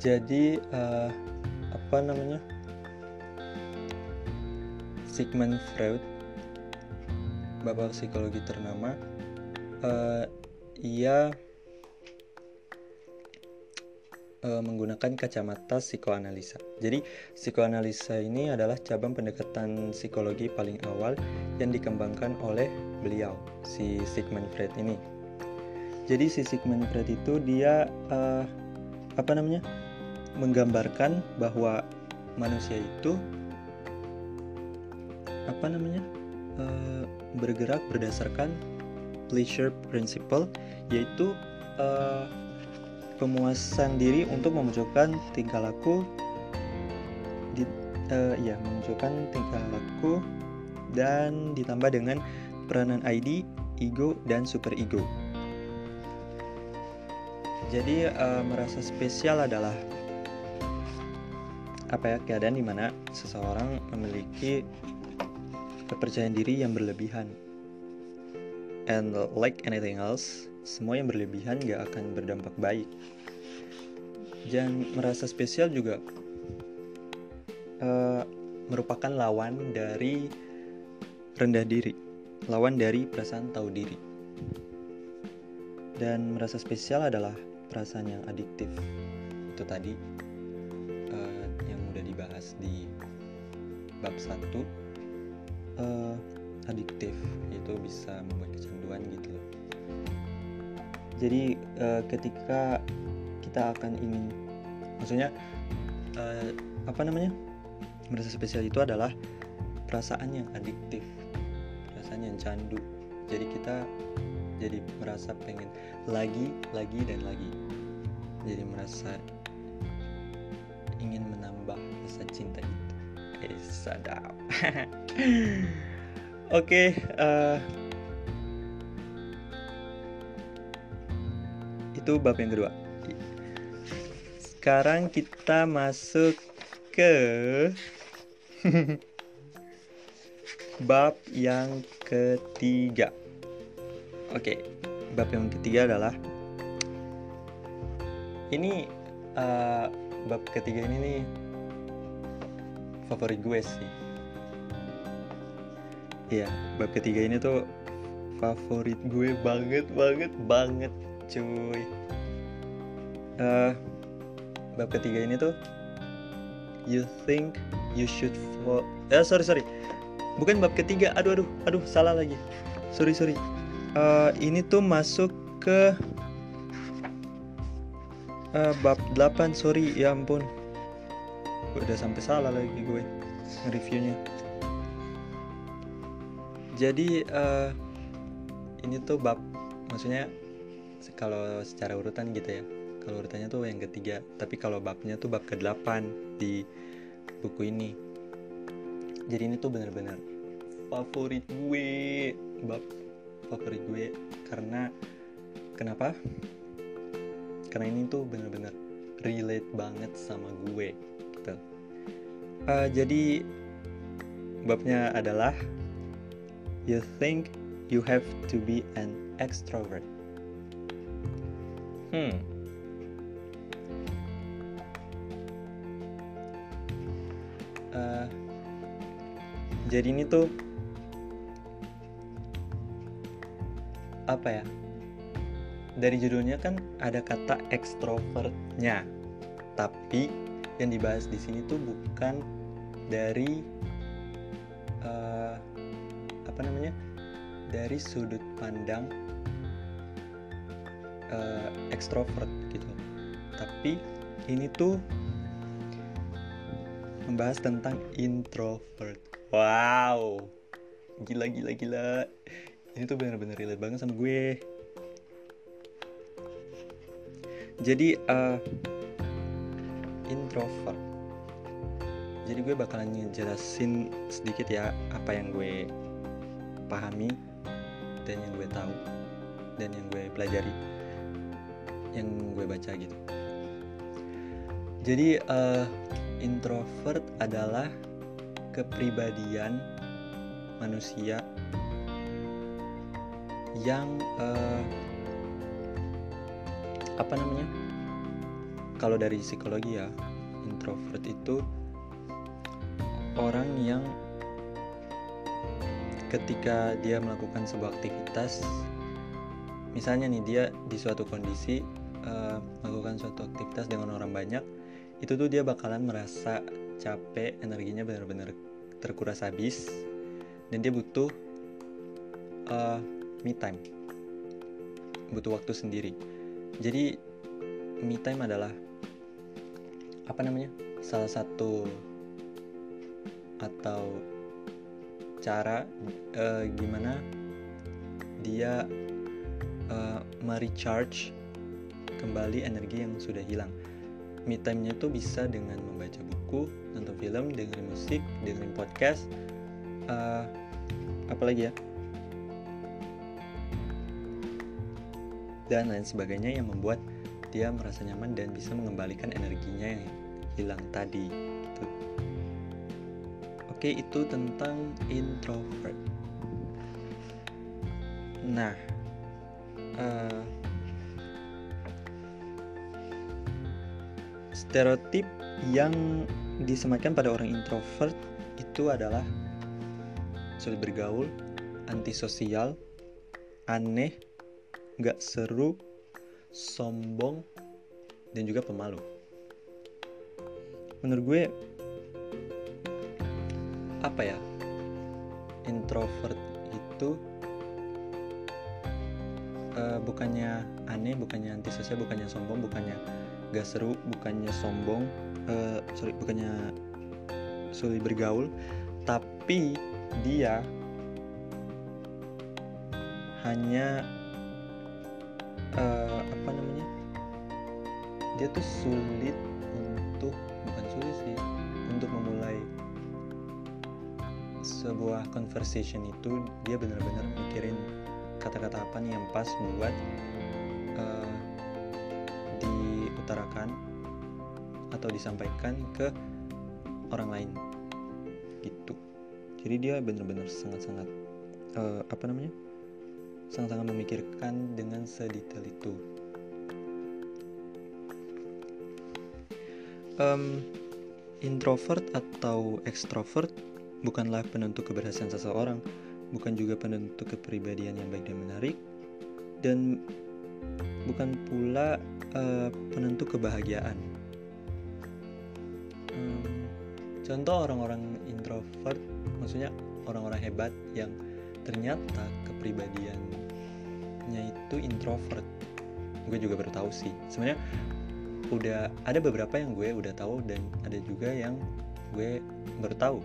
Jadi uh, apa namanya? Sigmund Freud bapak psikologi ternama uh, ia uh, menggunakan kacamata psikoanalisa. Jadi, psikoanalisa ini adalah cabang pendekatan psikologi paling awal yang dikembangkan oleh beliau, si Sigmund Freud ini. Jadi, si Sigmund Freud itu dia uh, apa namanya? menggambarkan bahwa manusia itu apa namanya uh, bergerak berdasarkan pleasure principle yaitu uh, pemuasan diri untuk memunculkan tingkah laku di, uh, ya memunculkan tingkah laku dan ditambah dengan peranan ID, ego dan super ego. Jadi uh, merasa spesial adalah apa ya keadaan di mana seseorang memiliki kepercayaan diri yang berlebihan. And like anything else semua yang berlebihan gak akan berdampak baik. Dan merasa spesial juga. Uh, merupakan lawan dari rendah diri. Lawan dari perasaan tahu diri. Dan merasa spesial adalah perasaan yang adiktif. Itu tadi dibahas di bab 1 uh, adiktif itu bisa membuat kecanduan gitu. Loh jadi uh, ketika kita akan ingin maksudnya uh, apa namanya merasa spesial itu adalah perasaan yang adiktif perasaan yang candu. Jadi kita jadi merasa pengen lagi lagi dan lagi. Jadi merasa ingin menambah rasa cinta itu. Eh sadap oke okay, uh, eh, itu bab yang kedua. Sekarang kita masuk ke bab yang ketiga. Oke okay, bab yang ketiga adalah ini uh, bab ketiga ini nih favorit gue sih Iya, bab ketiga ini tuh favorit gue banget banget banget cuy. Uh, bab ketiga ini tuh you think you should fall. Eh sorry sorry, bukan bab ketiga. Aduh aduh aduh salah lagi. Sorry sorry. Uh, ini tuh masuk ke uh, bab 8 sorry ya ampun udah sampai salah lagi gue reviewnya jadi uh, ini tuh bab maksudnya kalau secara urutan gitu ya. Kalau urutannya tuh yang ketiga tapi kalau babnya tuh bab ke-8 di buku ini. Jadi ini tuh bener-bener favorit gue bab favorit gue. Karena kenapa? Karena ini tuh bener-bener relate banget sama gue gitu. Uh, jadi babnya adalah you think you have to be an extrovert? Hmm. Uh, jadi ini tuh apa ya? Dari judulnya kan ada kata ekstrovertnya tapi yang dibahas di sini tuh bukan dari uh, apa namanya dari sudut pandang uh, ekstrovert gitu. Tapi ini tuh membahas tentang introvert. Wow! Gila gila gila. Ini tuh bener-bener relate banget sama gue. Jadi uh, introvert. Jadi gue bakalan ngejelasin sedikit ya apa yang gue pahami dan yang gue tahu dan yang gue pelajari yang gue baca gitu. Jadi uh, introvert adalah kepribadian manusia yang uh, apa namanya? Kalau dari psikologi ya introvert itu orang yang ketika dia melakukan sebuah aktivitas misalnya nih dia di suatu kondisi uh, melakukan suatu aktivitas dengan orang banyak itu tuh dia bakalan merasa capek energinya benar-benar terkuras habis dan dia butuh uh, me time. Butuh waktu sendiri. Jadi me time adalah apa namanya salah satu atau cara uh, gimana dia uh, merecharge kembali energi yang sudah hilang. Me time-nya tuh bisa dengan membaca buku, nonton film, dengerin musik, dengerin podcast, uh, apalagi ya, dan lain sebagainya yang membuat dia merasa nyaman dan bisa mengembalikan energinya yang hilang tadi gitu. oke itu tentang nah uh, stereotip yang disematkan pada orang introvert itu adalah sulit bergaul, antisosial, aneh, nggak seru, sombong, dan juga pemalu. Menurut gue, apa ya, introvert itu uh, bukannya aneh, bukannya antisosial, bukannya sombong, bukannya gak seru, bukannya sombong, uh, sorry, bukannya sulit bergaul, tapi dia hanya uh, apa namanya dia tuh sulit untuk bukan sulit sih untuk memulai sebuah conversation itu dia benar-benar mikirin kata-kata apa nih yang pas buat uh, diutarakan atau disampaikan ke orang lain? Gitu. Jadi dia benar-benar sangat-sangat uh, apa namanya? Sangat-sangat memikirkan dengan sedetail itu. Um, introvert atau extrovert bukanlah penentu keberhasilan seseorang bukan juga penentu kepribadian yang baik dan menarik dan bukan pula uh, penentu kebahagiaan. Um, contoh orang-orang introvert maksudnya orang-orang hebat yang ternyata kepribadiannya itu introvert. Gue juga baru tahu sih. Sebenarnya udah ada beberapa yang gue udah tahu dan ada juga yang gue baru tahu.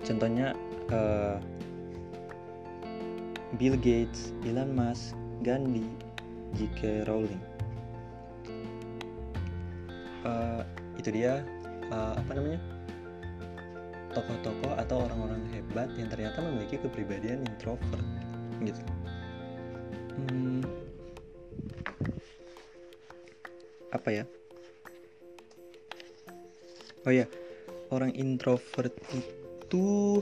Contohnya uh, Bill Gates, Elon Musk, Gandhi, J.K. Rowling. Uh, itu dia uh, apa namanya tokoh-tokoh atau orang-orang hebat yang ternyata memiliki kepribadian introvert gitu. Hmm, apa ya? Oh ya, orang introvert itu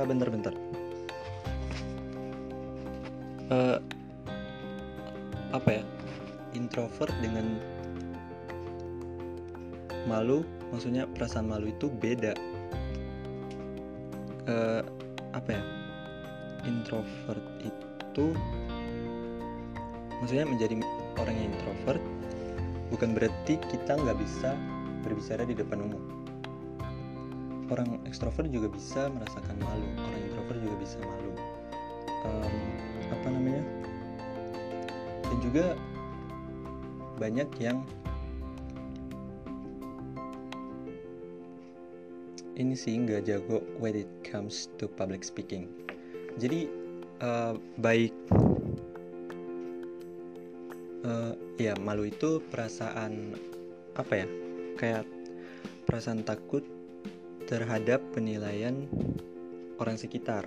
uh, bentar bentar. Uh, apa ya? Introvert dengan malu maksudnya perasaan malu itu beda. Uh, apa ya? Introvert itu maksudnya menjadi orang yang introvert bukan berarti kita nggak bisa berbicara di depan umum orang ekstrovert juga bisa merasakan malu orang introvert juga bisa malu. Um, apa namanya? Dan juga banyak yang ini sih nggak jago when it comes to public speaking. Jadi uh, baik uh, ya malu itu perasaan apa ya kayak perasaan takut terhadap penilaian orang sekitar.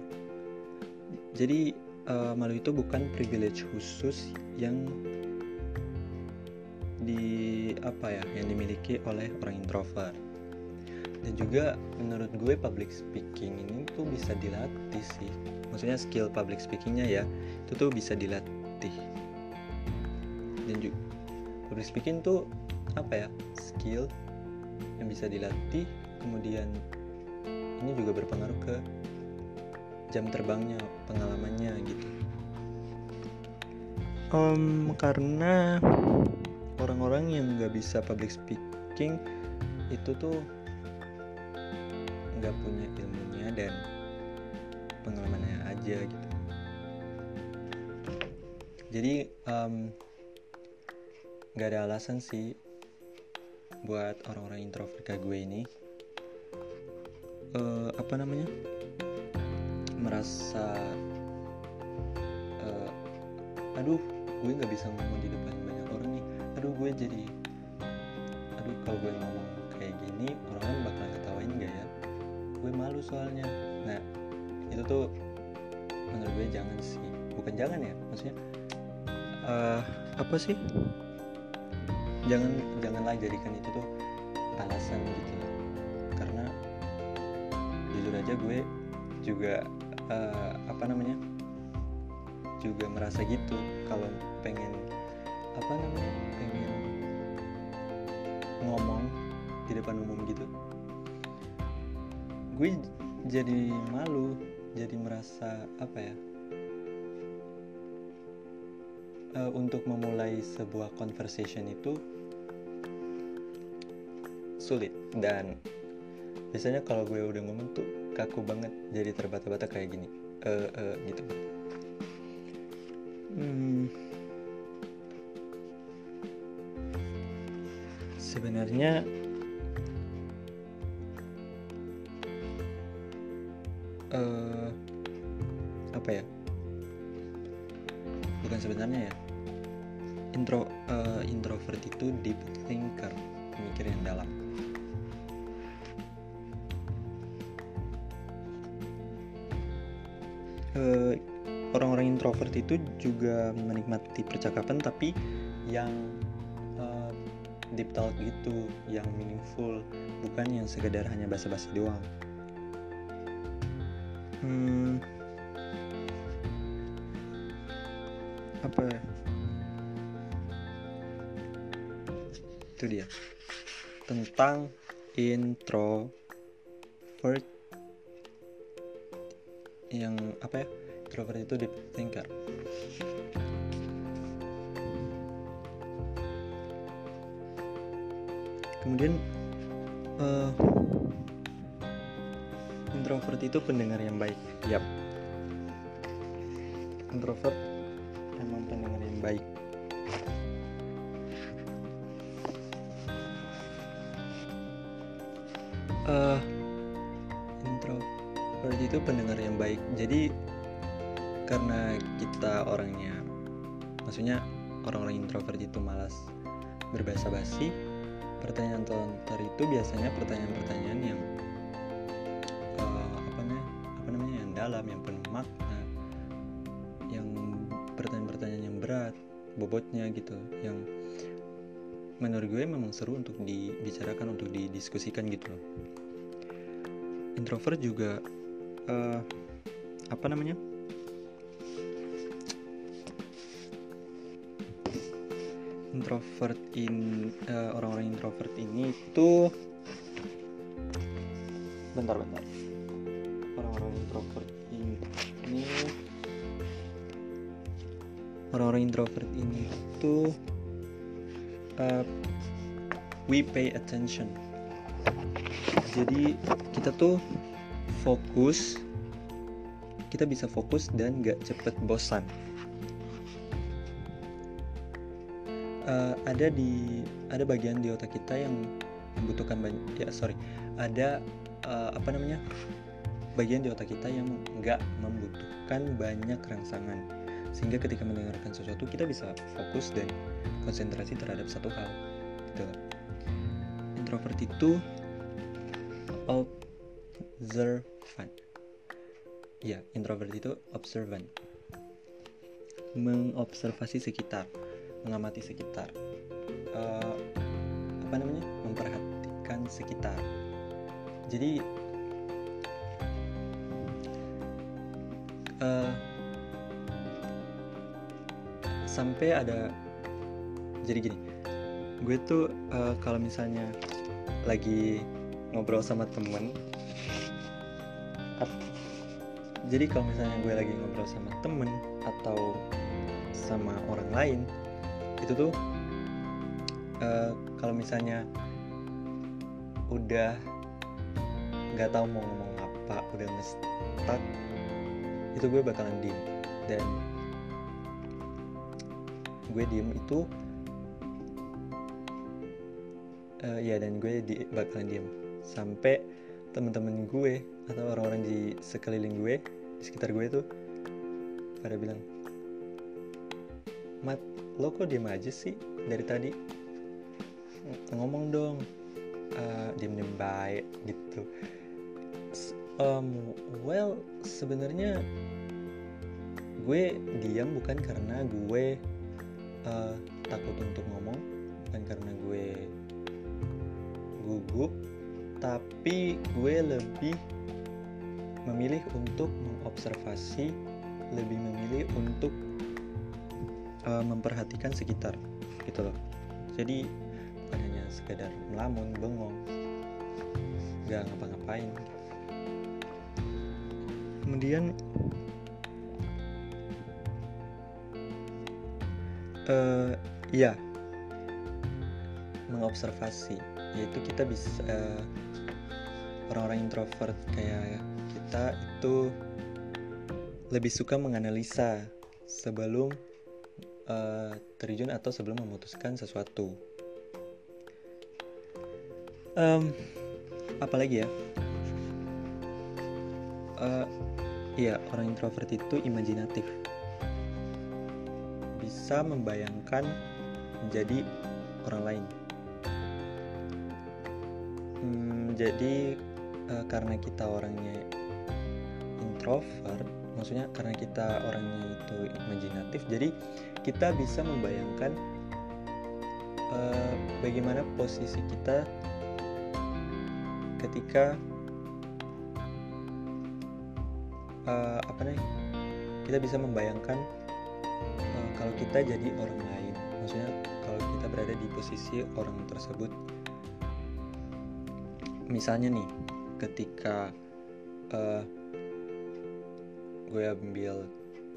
Jadi uh, malu itu bukan privilege khusus yang di apa ya yang dimiliki oleh orang introvert. Dan juga menurut gue public speaking ini tuh bisa dilatih sih. Maksudnya skill public speakingnya ya itu tuh bisa dilatih. Dan juga public speaking tuh apa ya skill yang bisa dilatih kemudian ini juga berpengaruh ke jam terbangnya pengalamannya gitu. Um, karena orang-orang yang nggak bisa public speaking itu tuh nggak punya ilmunya dan pengalamannya aja gitu. Jadi nggak um, ada alasan sih buat orang-orang introvert kayak gue ini uh, apa namanya? Merasa uh, aduh gue nggak bisa ngomong di depan banyak orang nih. Aduh gue jadi aduh kalau gue ngomong kayak gini orang kan bakal ketawain gak ya? Gue malu soalnya. Nah itu tuh menurut gue jangan sih. Bukan jangan ya maksudnya uh, apa sih? Jangan janganlah jadikan itu tuh alasan gitu aja gue juga uh, apa namanya juga merasa gitu kalau pengen apa namanya pengen ngomong di depan umum gitu. Gue jadi malu jadi merasa apa ya uh, untuk memulai sebuah conversation itu sulit. Dan biasanya kalau gue udah ngomong tuh kaku banget jadi terbata-bata kayak gini. Uh, uh, gitu. Hmm. sebenarnya uh, apa ya? Bukan sebenarnya ya. Intro uh, introvert itu deep thinker pemikir yang dalam introvert itu juga menikmati percakapan tapi yang uh, deep talk gitu yang meaningful bukan yang sekedar hanya basa-basi doang. Hmm, apa ya? Itu dia. Tentang introvert. Yang apa ya introvert itu deep thinker kemudian uh, introvert itu pendengar yang baik. Yap. Introvert emang pendengar yang baik maksudnya orang-orang introvert itu malas berbahasa basi pertanyaan tontor itu biasanya pertanyaan-pertanyaan yang apa namanya apa namanya yang dalam yang penuh makna yang pertanyaan-pertanyaan yang berat bobotnya gitu. Yang menurut gue memang seru untuk dibicarakan untuk didiskusikan gitu loh. Introvert juga uh, apa namanya introvert in uh, orang-orang introvert ini itu bentar bentar. Orang-orang introvert ini orang-orang introvert ini itu uh, we pay attention. Jadi kita tuh fokus kita bisa fokus dan gak cepet bosan uh, ada di ada bagian di otak kita yang membutuhkan banyak ya sorry. Ada uh, apa namanya bagian di otak kita yang nggak membutuhkan banyak rangsangan. Sehingga ketika mendengarkan sesuatu kita bisa fokus dan konsentrasi terhadap satu hal gitu. Introvert itu observant. Ya introvert itu observant. Mengobservasi sekitar mengamati sekitar uh, apa namanya memperhatikan sekitar. Jadi uh, sampai ada jadi gini gue tuh uh, kalau misalnya lagi ngobrol sama temen jadi kalau misalnya gue lagi ngobrol sama temen atau sama orang lain itu tuh uh, kalau misalnya udah nggak tahu mau ngomong apa udah ngestak itu gue bakalan diem. Dan gue diem itu uh, ya dan gue di, bakalan diem. Sampai temen-temen gue atau orang-orang di sekeliling gue di sekitar gue tuh pada bilang mat lo kok diem aja sih dari tadi? Ngomong dong. Uh, diem diem baik gitu. Um, well sebenarnya gue diam bukan karena gue uh, takut untuk ngomong bukan karena gue gugup tapi gue lebih memilih untuk mengobservasi lebih memilih untuk uh, memperhatikan sekitar gitu loh. Jadi bukan hanya sekedar melamun bengong nggak ngapa-ngapain. Kemudian uh, ya mengobservasi. Yaitu kita bisa uh, orang-orang introvert kayak kita itu lebih suka menganalisa sebelum uh, terjun atau sebelum memutuskan sesuatu. Um, apalagi ya? Uh, iya, orang introvert itu imajinatif. bisa membayangkan menjadi orang lain. Hmm, jadi uh, karena kita orangnya introvert, maksudnya karena kita orangnya itu imajinatif, jadi kita bisa membayangkan uh, bagaimana posisi kita ketika uh, apa nih kita bisa membayangkan uh, kalau kita jadi orang lain. Maksudnya kalau kita berada di posisi orang tersebut. Misalnya nih ketika uh, gue ambil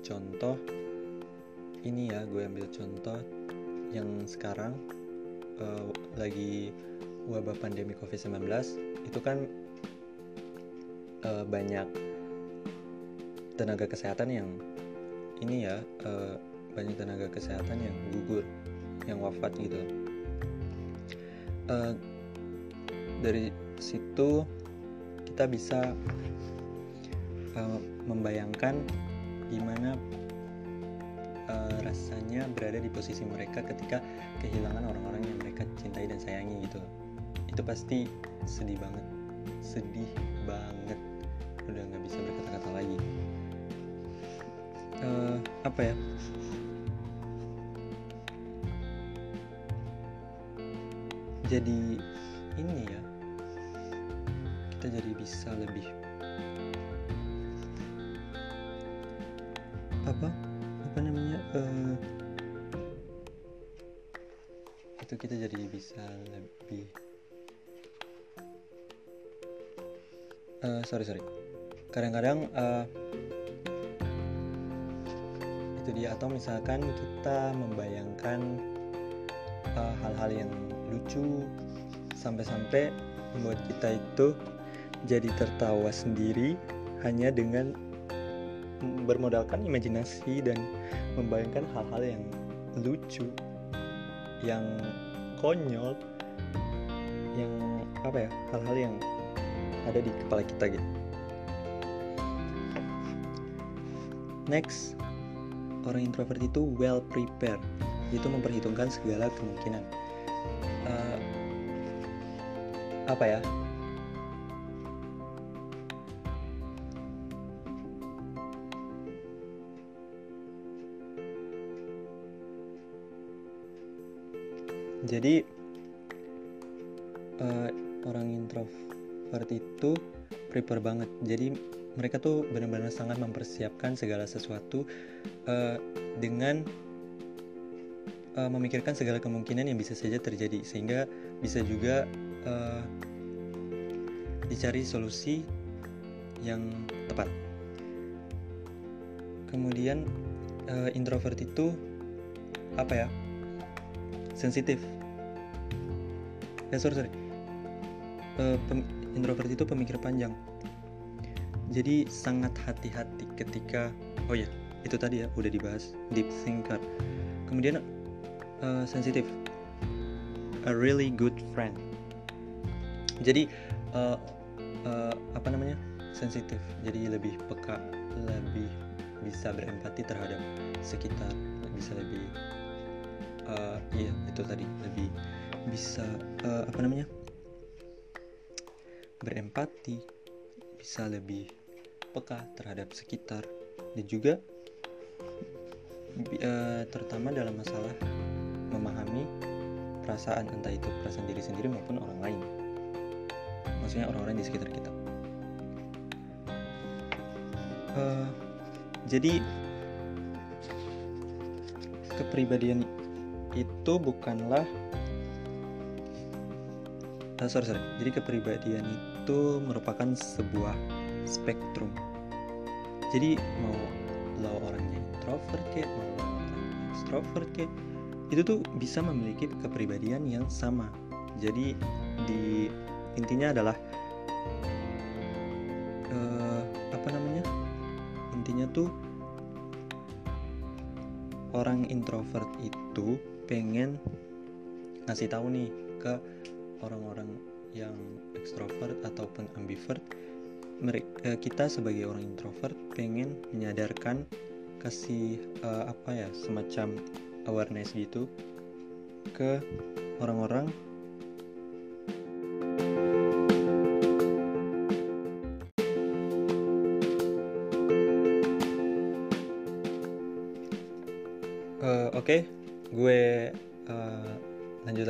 contoh ini ya gue ambil contoh yang sekarang uh, lagi wabah pandemi covid-19 itu kan uh, banyak tenaga kesehatan yang ini ya uh, banyak tenaga kesehatan yang gugur yang wafat gitu. Uh, dari situ kita bisa uh, membayangkan gimana uh, rasanya berada di posisi mereka ketika kehilangan orang-orang yang mereka cintai dan sayangi gitu. Itu pasti sedih banget. Sedih banget. Udah nggak bisa berkata-kata lagi. Uh, apa ya? Jadi ini ya. Kita jadi bisa lebih apa apa namanya uh, itu kita jadi bisa lebih uh, sorry sorry. Kadang-kadang uh, itu dia atau misalkan kita membayangkan hal-hal uh, yang lucu sampai-sampai membuat kita itu jadi tertawa sendiri hanya dengan bermodalkan imajinasi dan membayangkan hal-hal yang lucu yang konyol yang apa ya hal-hal yang ada di kepala kita gitu. Next orang introvert itu well prepared. Itu memperhitungkan segala kemungkinan. Uh, apa ya jadi uh, orang introvert itu prepare banget jadi mereka tuh benar-benar sangat mempersiapkan segala sesuatu uh, dengan uh, memikirkan segala kemungkinan yang bisa saja terjadi sehingga bisa juga uh, dicari solusi yang tepat. Kemudian uh, introvert itu apa ya? Sensitif. Eh sorry sorry. Uh, introvert itu pemikir panjang. Jadi sangat hati-hati ketika oh ya itu tadi ya udah dibahas deep thinker. Kemudian uh, sensitif. A really good friend. Jadi uh, uh, apa namanya sensitif. Jadi lebih peka lebih bisa berempati terhadap sekitar bisa lebih uh, iya itu tadi lebih bisa uh, apa namanya? berempati bisa lebih peka terhadap sekitar dan juga e, terutama dalam masalah memahami perasaan entah itu perasaan diri sendiri maupun orang lain. Maksudnya orang-orang di sekitar kita. E, jadi kepribadian itu bukanlah uh, sorry sorry. Jadi kepribadian itu merupakan sebuah spektrum. Jadi mau lo orangnya introvert kayak mau extrovert kayak itu tuh bisa memiliki kepribadian yang sama. Jadi di intinya adalah uh, apa namanya? Intinya tuh orang introvert itu pengen ngasih tahu nih ke orang-orang yang ekstrovert ataupun ambivert mereka eh, kita sebagai orang introvert pengen menyadarkan kasih uh, apa ya semacam awareness gitu ke orang-orang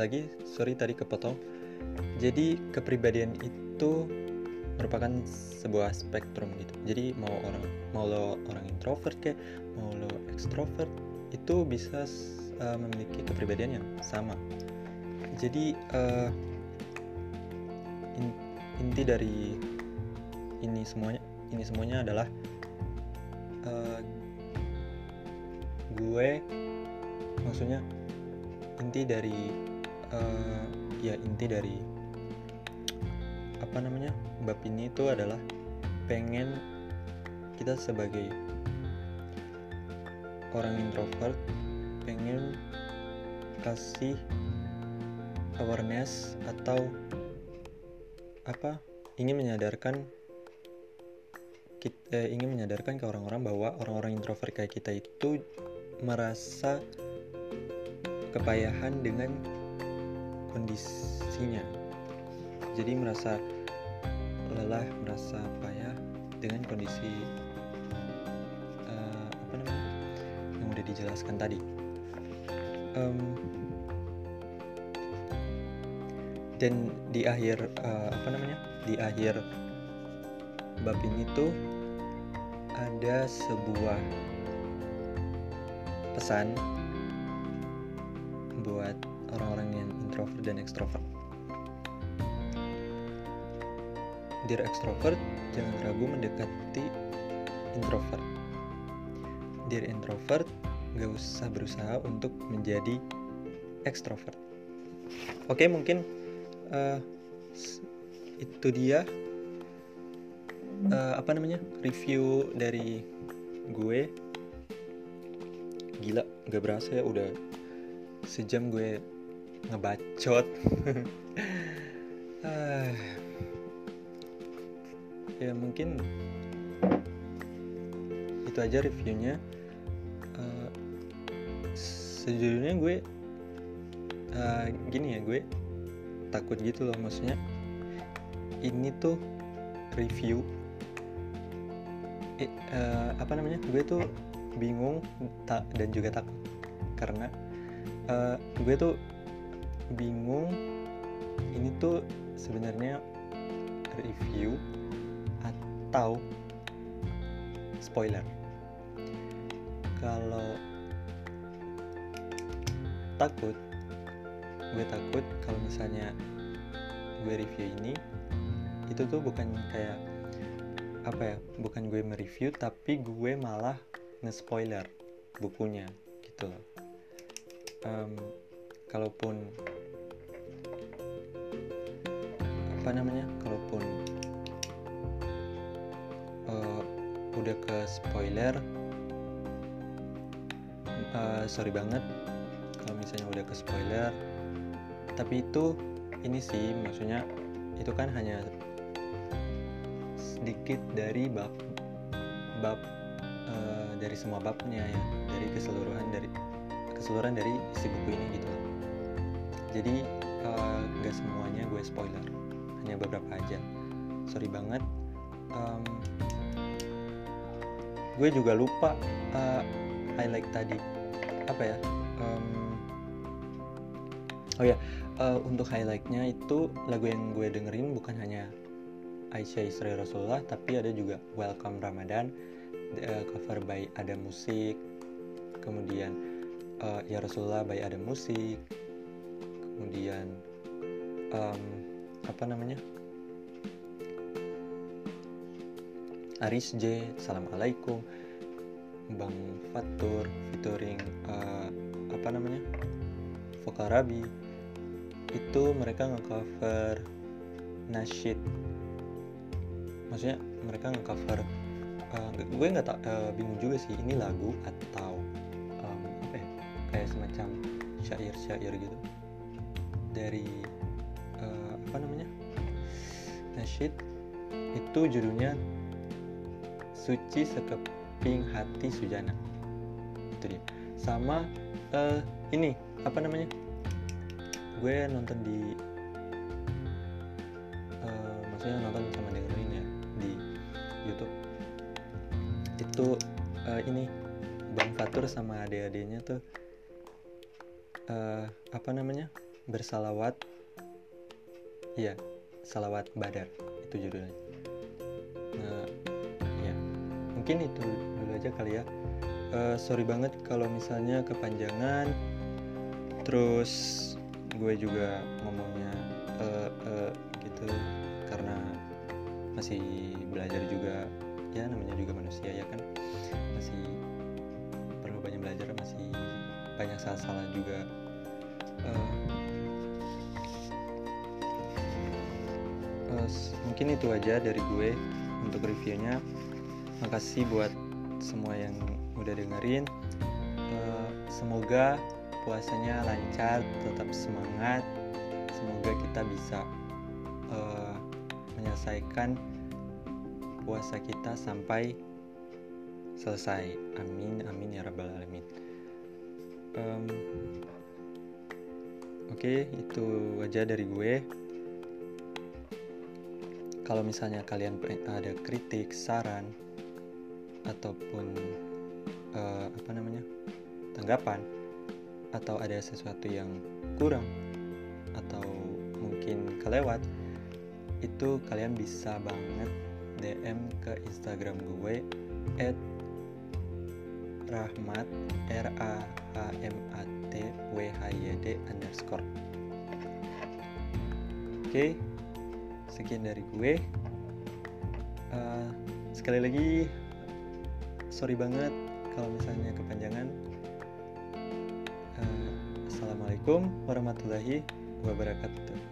lagi. Sorry tadi kepotong. Jadi kepribadian itu merupakan sebuah spektrum gitu. Jadi mau orang mau lo orang introvert kayak mau lo ekstrovert itu bisa uh, memiliki kepribadian yang sama. Jadi uh, in, inti dari ini semuanya ini semuanya adalah uh, gue maksudnya inti dari uh, ya inti dari apa namanya bab ini itu adalah pengen kita sebagai orang introvert pengen kasih awareness atau apa ingin menyadarkan kita, eh, ingin menyadarkan ke orang-orang bahwa orang-orang introvert kayak kita itu merasa kepayahan dengan kondisinya. Jadi merasa lelah merasa payah dengan kondisi uh, apa namanya yang udah dijelaskan tadi. Um, dan di akhir uh, apa namanya di akhir bab ini tuh ada sebuah pesan buat dan ekstrovert Dear extrovert, jangan ragu mendekati introvert. Dear introvert, gak usah berusaha untuk menjadi extrovert. Oke, mungkin uh, itu dia uh, apa namanya review dari gue. Gila, gak berasa ya udah sejam gue ngebacot. Uh, ya mungkin itu aja reviewnya. Uh, sejujurnya gue uh, gini ya gue takut gitu loh maksudnya ini tuh review eh, uh, apa namanya gue tuh bingung tak dan juga takut. Karena uh, gue tuh bingung. Ini tuh sebenarnya review atau spoiler. Kalau takut gue takut kalau misalnya gue review ini itu tuh bukan kayak apa ya bukan gue mereview tapi gue malah nge-spoiler bukunya gitu um, kalaupun apa namanya kalaupun udah ke spoiler uh, sorry banget kalau misalnya udah ke spoiler. Tapi itu ini sih maksudnya itu kan hanya sedikit dari bab bab uh, dari semua babnya ya dari keseluruhan dari keseluruhan dari isi buku ini gitu. Jadi uh, gak semuanya gue spoiler hanya beberapa aja. Sorry banget. Um, gue juga lupa uh, highlight tadi. Apa ya? Um, oh ya uh, untuk highlightnya itu lagu yang gue dengerin bukan hanya Aisyah Isra Rasulullah tapi ada juga Welcome Ramadan uh, cover by Ada Musik kemudian uh, Ya Rasulullah by Ada Musik kemudian um, apa namanya? Aris J, Assalamualaikum, Bang Fatur, featuring uh, apa namanya, Vokarabi, itu mereka ngecover nasyid, maksudnya mereka ngecover, uh, gue nggak tak uh, bingung juga sih ini lagu atau um, apa ya, kayak semacam syair-syair gitu. Dari itu judulnya suci sekeping hati sujana. Itu dia. Sama uh, ini apa namanya? Gue nonton di uh, maksudnya nonton sama dengerin ya di YouTube. Itu uh, ini Bang Fatur sama adik-adiknya tuh uh, apa namanya? Bersalawat. Iya salawat badar. Itu judulnya nah ya mungkin itu dulu aja kali ya. Uh, sorry banget kalau misalnya kepanjangan. Terus gue juga ngomongnya uh, uh, gitu. Karena masih belajar juga. Ya namanya juga manusia ya kan? Masih perlu banyak belajar masih banyak salah-salah juga. Uh, mungkin itu aja dari gue untuk reviewnya. Makasih buat semua yang udah dengerin. Uh, semoga puasanya lancar tetap semangat. Semoga kita bisa uh, menyelesaikan puasa kita sampai selesai. Amin amin ya rabbal alamin. Um, oke okay, itu aja dari gue kalau misalnya kalian ada kritik saran ataupun uh, apa namanya tanggapan atau ada sesuatu yang kurang atau mungkin kelewat itu kalian bisa banget DM ke Instagram gue at rahmat r a h m a t w h y d underscore. Oke? okay, sekian dari gue. Uh, sekali lagi sorry banget kalau misalnya kepanjangan. Uh, assalamualaikum warahmatullahi wabarakatuh